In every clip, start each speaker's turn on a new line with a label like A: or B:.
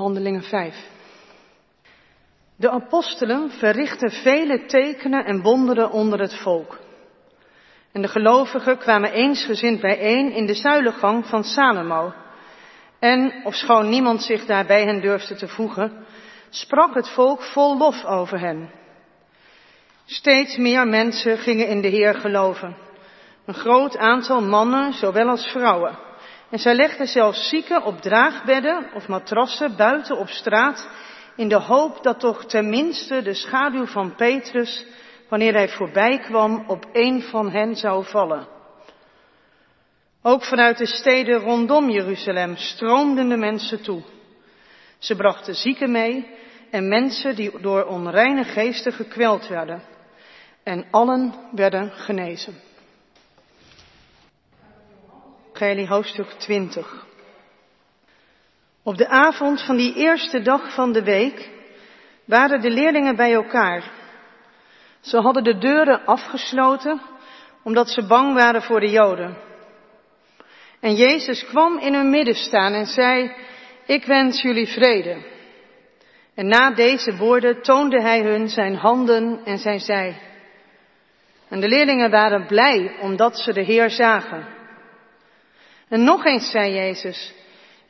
A: Handelingen 5. De apostelen verrichtten vele tekenen en wonderen onder het volk. En de gelovigen kwamen eensgezind bijeen in de zuilengang van Salomo. En, ofschoon niemand zich daarbij hen durfde te voegen, sprak het volk vol lof over hen. Steeds meer mensen gingen in de Heer geloven. Een groot aantal mannen, zowel als vrouwen. En zij legden zelfs zieken op draagbedden of matrassen buiten op straat, in de hoop dat toch tenminste de schaduw van Petrus, wanneer hij voorbij kwam, op een van hen zou vallen. Ook vanuit de steden rondom Jeruzalem stroomden de mensen toe. Ze brachten zieken mee en mensen die door onreine geesten gekweld werden. En allen werden genezen. Evangelie hoofdstuk 20. Op de avond van die eerste dag van de week waren de leerlingen bij elkaar. Ze hadden de deuren afgesloten omdat ze bang waren voor de Joden. En Jezus kwam in hun midden staan en zei, ik wens jullie vrede. En na deze woorden toonde hij hun zijn handen en zijn zij. En de leerlingen waren blij omdat ze de Heer zagen. En nog eens zei Jezus,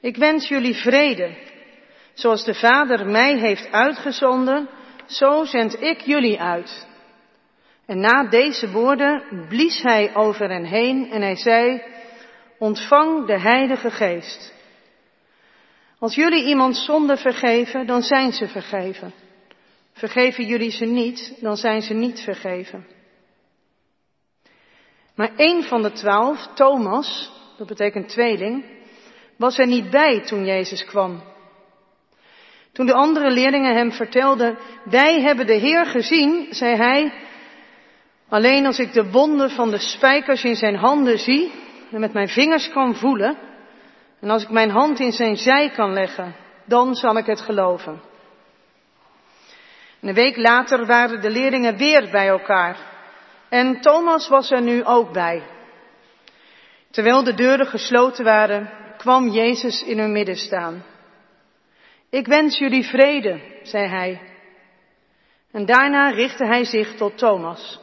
A: ik wens jullie vrede. Zoals de Vader mij heeft uitgezonden, zo zend ik jullie uit. En na deze woorden blies hij over hen heen en hij zei, ontvang de Heilige Geest. Als jullie iemand zonde vergeven, dan zijn ze vergeven. Vergeven jullie ze niet, dan zijn ze niet vergeven. Maar één van de twaalf, Thomas, dat betekent tweeling, was er niet bij toen Jezus kwam. Toen de andere leerlingen hem vertelden, wij hebben de Heer gezien, zei hij, alleen als ik de wonden van de spijkers in zijn handen zie en met mijn vingers kan voelen, en als ik mijn hand in zijn zij kan leggen, dan zal ik het geloven. een week later waren de leerlingen weer bij elkaar. En Thomas was er nu ook bij. Terwijl de deuren gesloten waren, kwam Jezus in hun midden staan. Ik wens jullie vrede, zei hij. En daarna richtte hij zich tot Thomas.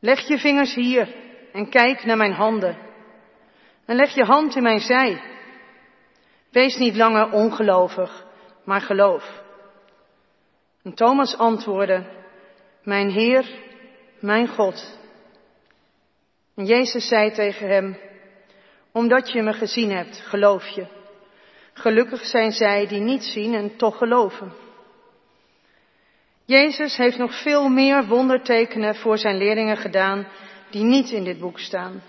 A: Leg je vingers hier en kijk naar mijn handen. En leg je hand in mijn zij. Wees niet langer ongelovig, maar geloof. En Thomas antwoordde, Mijn Heer, mijn God. Jezus zei tegen hem, omdat je me gezien hebt, geloof je. Gelukkig zijn zij die niet zien en toch geloven. Jezus heeft nog veel meer wondertekenen voor zijn leerlingen gedaan die niet in dit boek staan.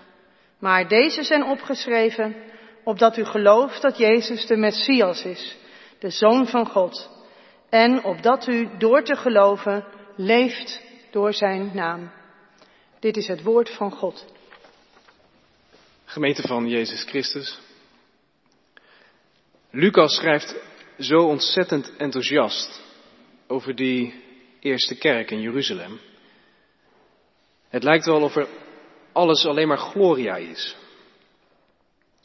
A: Maar deze zijn opgeschreven opdat u gelooft dat Jezus de Messias is, de Zoon van God. En opdat u door te geloven leeft door zijn naam. Dit is het woord van God.
B: Gemeente van Jezus Christus. Lucas schrijft zo ontzettend enthousiast over die eerste kerk in Jeruzalem. Het lijkt wel of er alles alleen maar gloria is.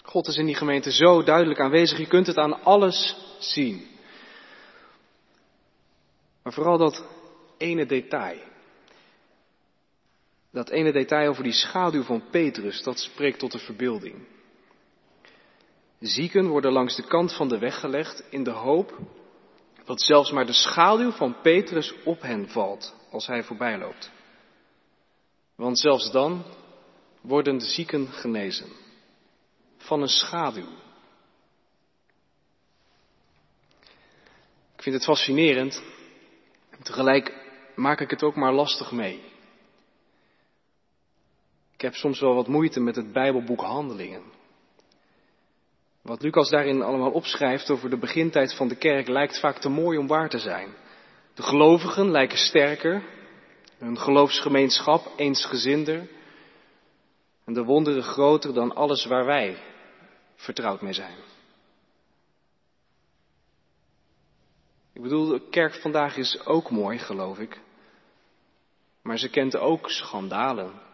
B: God is in die gemeente zo duidelijk aanwezig, je kunt het aan alles zien. Maar vooral dat ene detail. Dat ene detail over die schaduw van Petrus, dat spreekt tot de verbeelding. Zieken worden langs de kant van de weg gelegd in de hoop dat zelfs maar de schaduw van Petrus op hen valt als hij voorbij loopt. Want zelfs dan worden de zieken genezen van een schaduw. Ik vind het fascinerend. Tegelijk maak ik het ook maar lastig mee. Ik heb soms wel wat moeite met het Bijbelboek Handelingen. Wat Lucas daarin allemaal opschrijft over de begintijd van de kerk lijkt vaak te mooi om waar te zijn. De gelovigen lijken sterker, hun geloofsgemeenschap eensgezinder en de wonderen groter dan alles waar wij vertrouwd mee zijn. Ik bedoel, de kerk vandaag is ook mooi, geloof ik. Maar ze kent ook schandalen.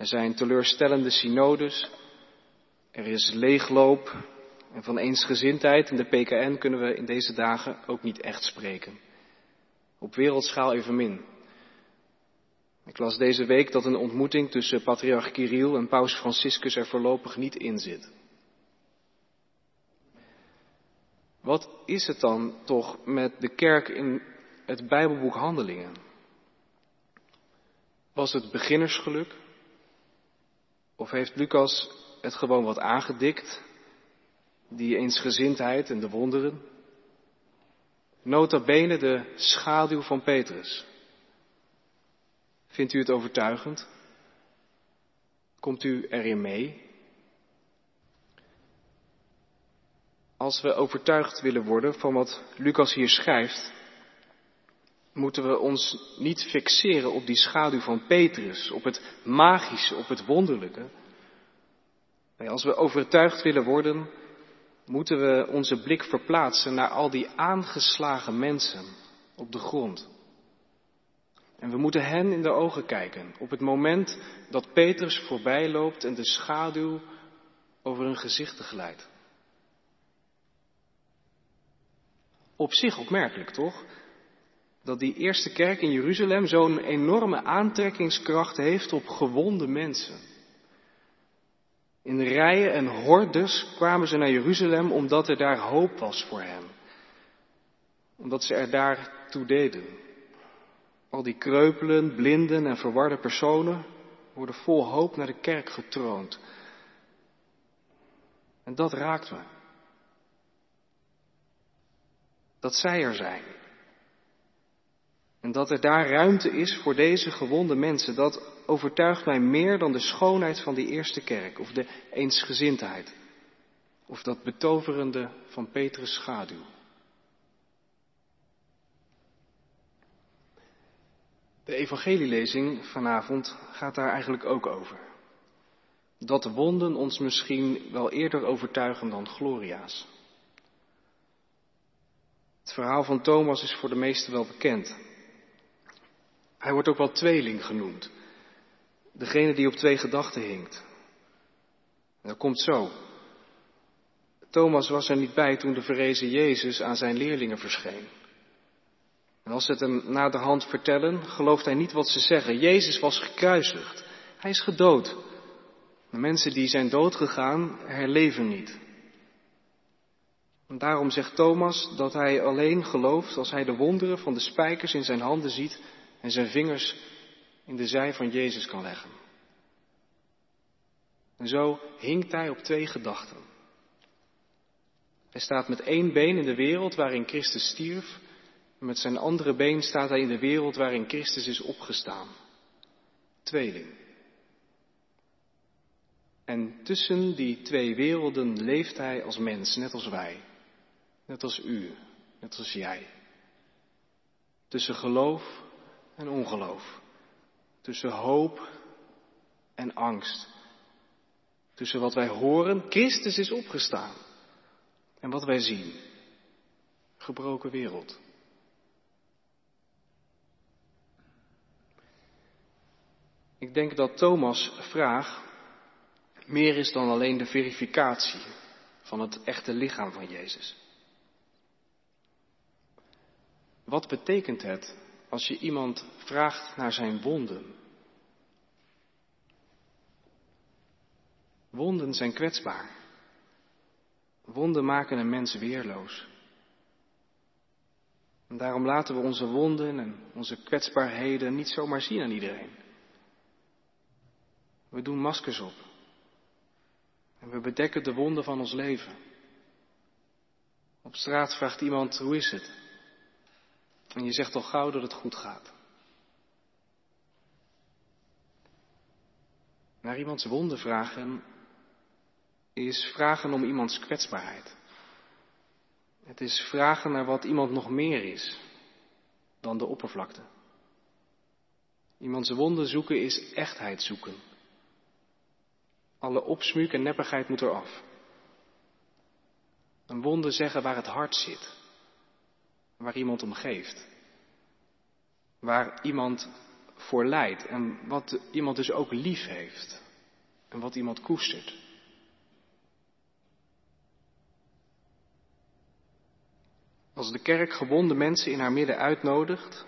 B: Er zijn teleurstellende synodes. Er is leegloop. En van eensgezindheid in de PKN kunnen we in deze dagen ook niet echt spreken. Op wereldschaal evenmin. Ik las deze week dat een ontmoeting tussen patriarch Kirill en paus Franciscus er voorlopig niet in zit. Wat is het dan toch met de kerk in het Bijbelboek Handelingen? Was het beginnersgeluk? Of heeft Lucas het gewoon wat aangedikt? Die eensgezindheid en de wonderen? Nota bene de schaduw van Petrus. Vindt u het overtuigend? Komt u erin mee? Als we overtuigd willen worden van wat Lucas hier schrijft, moeten we ons niet fixeren op die schaduw van Petrus, op het magische, op het wonderlijke. Nee, als we overtuigd willen worden, moeten we onze blik verplaatsen naar al die aangeslagen mensen op de grond. En we moeten hen in de ogen kijken op het moment dat Petrus voorbij loopt en de schaduw over hun gezichten glijdt. Op zich opmerkelijk, toch? Dat die eerste kerk in Jeruzalem zo'n enorme aantrekkingskracht heeft op gewonde mensen. In rijen en hordes kwamen ze naar Jeruzalem omdat er daar hoop was voor hen. Omdat ze er daar toe deden. Al die kreupelen, blinden en verwarde personen worden vol hoop naar de kerk getroond. En dat raakt me. Dat zij er zijn. En dat er daar ruimte is voor deze gewonde mensen, dat overtuigt mij meer dan de schoonheid van die eerste kerk, of de eensgezindheid, of dat betoverende van Petrus' schaduw. De evangelielezing vanavond gaat daar eigenlijk ook over. Dat de wonden ons misschien wel eerder overtuigen dan gloria's. Het verhaal van Thomas is voor de meesten wel bekend. Hij wordt ook wel tweeling genoemd. Degene die op twee gedachten hinkt. dat komt zo. Thomas was er niet bij toen de verrezen Jezus aan zijn leerlingen verscheen. En als ze het hem na de hand vertellen, gelooft hij niet wat ze zeggen. Jezus was gekruisigd. Hij is gedood. De mensen die zijn doodgegaan herleven niet. En daarom zegt Thomas dat hij alleen gelooft als hij de wonderen van de spijkers in zijn handen ziet en zijn vingers in de zij van Jezus kan leggen. En zo hinkt hij op twee gedachten. Hij staat met één been in de wereld waarin Christus stierf en met zijn andere been staat hij in de wereld waarin Christus is opgestaan. Tweeling. En tussen die twee werelden leeft hij als mens, net als wij. Net als u, net als jij. Tussen geloof en ongeloof. Tussen hoop en angst. Tussen wat wij horen, Christus is opgestaan. En wat wij zien, gebroken wereld. Ik denk dat Thomas' vraag meer is dan alleen de verificatie van het echte lichaam van Jezus. Wat betekent het als je iemand vraagt naar zijn wonden? Wonden zijn kwetsbaar. Wonden maken een mens weerloos. En daarom laten we onze wonden en onze kwetsbaarheden niet zomaar zien aan iedereen. We doen maskers op. En we bedekken de wonden van ons leven. Op straat vraagt iemand, hoe is het? En je zegt al gauw dat het goed gaat. Naar iemands wonden vragen is vragen om iemands kwetsbaarheid. Het is vragen naar wat iemand nog meer is dan de oppervlakte. Iemands wonden zoeken is echtheid zoeken. Alle opsmuuk en neppigheid moet eraf. Een wonde zeggen waar het hart zit. Waar iemand om geeft. Waar iemand voor lijdt en wat iemand dus ook lief heeft. En wat iemand koestert. Als de kerk gewonde mensen in haar midden uitnodigt,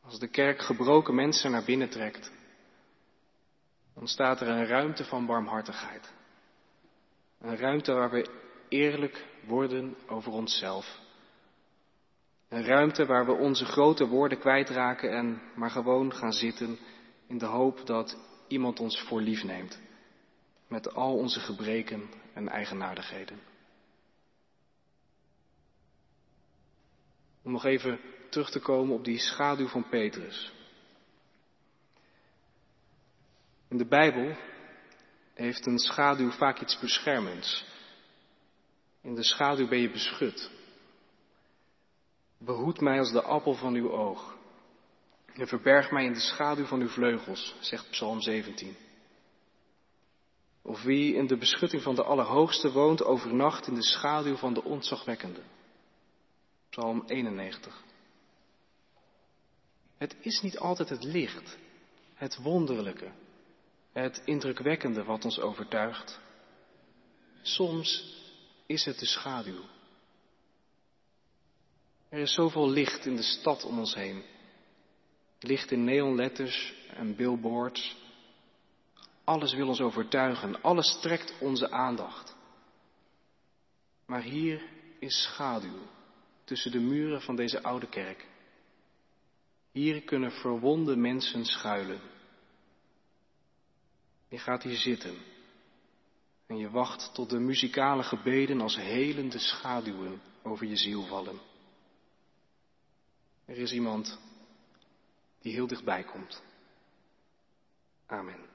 B: als de kerk gebroken mensen naar binnen trekt, ontstaat er een ruimte van barmhartigheid. Een ruimte waar we eerlijk worden over onszelf. Een ruimte waar we onze grote woorden kwijtraken en maar gewoon gaan zitten in de hoop dat iemand ons voor lief neemt. Met al onze gebreken en eigenaardigheden. Om nog even terug te komen op die schaduw van Petrus. In de Bijbel heeft een schaduw vaak iets beschermends. In de schaduw ben je beschut. Behoed mij als de appel van uw oog. En verberg mij in de schaduw van uw vleugels, zegt Psalm 17. Of wie in de beschutting van de Allerhoogste woont, overnacht in de schaduw van de ontzagwekkende. Psalm 91. Het is niet altijd het licht, het wonderlijke, het indrukwekkende wat ons overtuigt. Soms is het de schaduw. Er is zoveel licht in de stad om ons heen. Licht in neonletters en billboards. Alles wil ons overtuigen, alles trekt onze aandacht. Maar hier is schaduw tussen de muren van deze oude kerk. Hier kunnen verwonde mensen schuilen. Je gaat hier zitten en je wacht tot de muzikale gebeden als helende schaduwen over je ziel vallen. Er is iemand die heel dichtbij komt. Amen.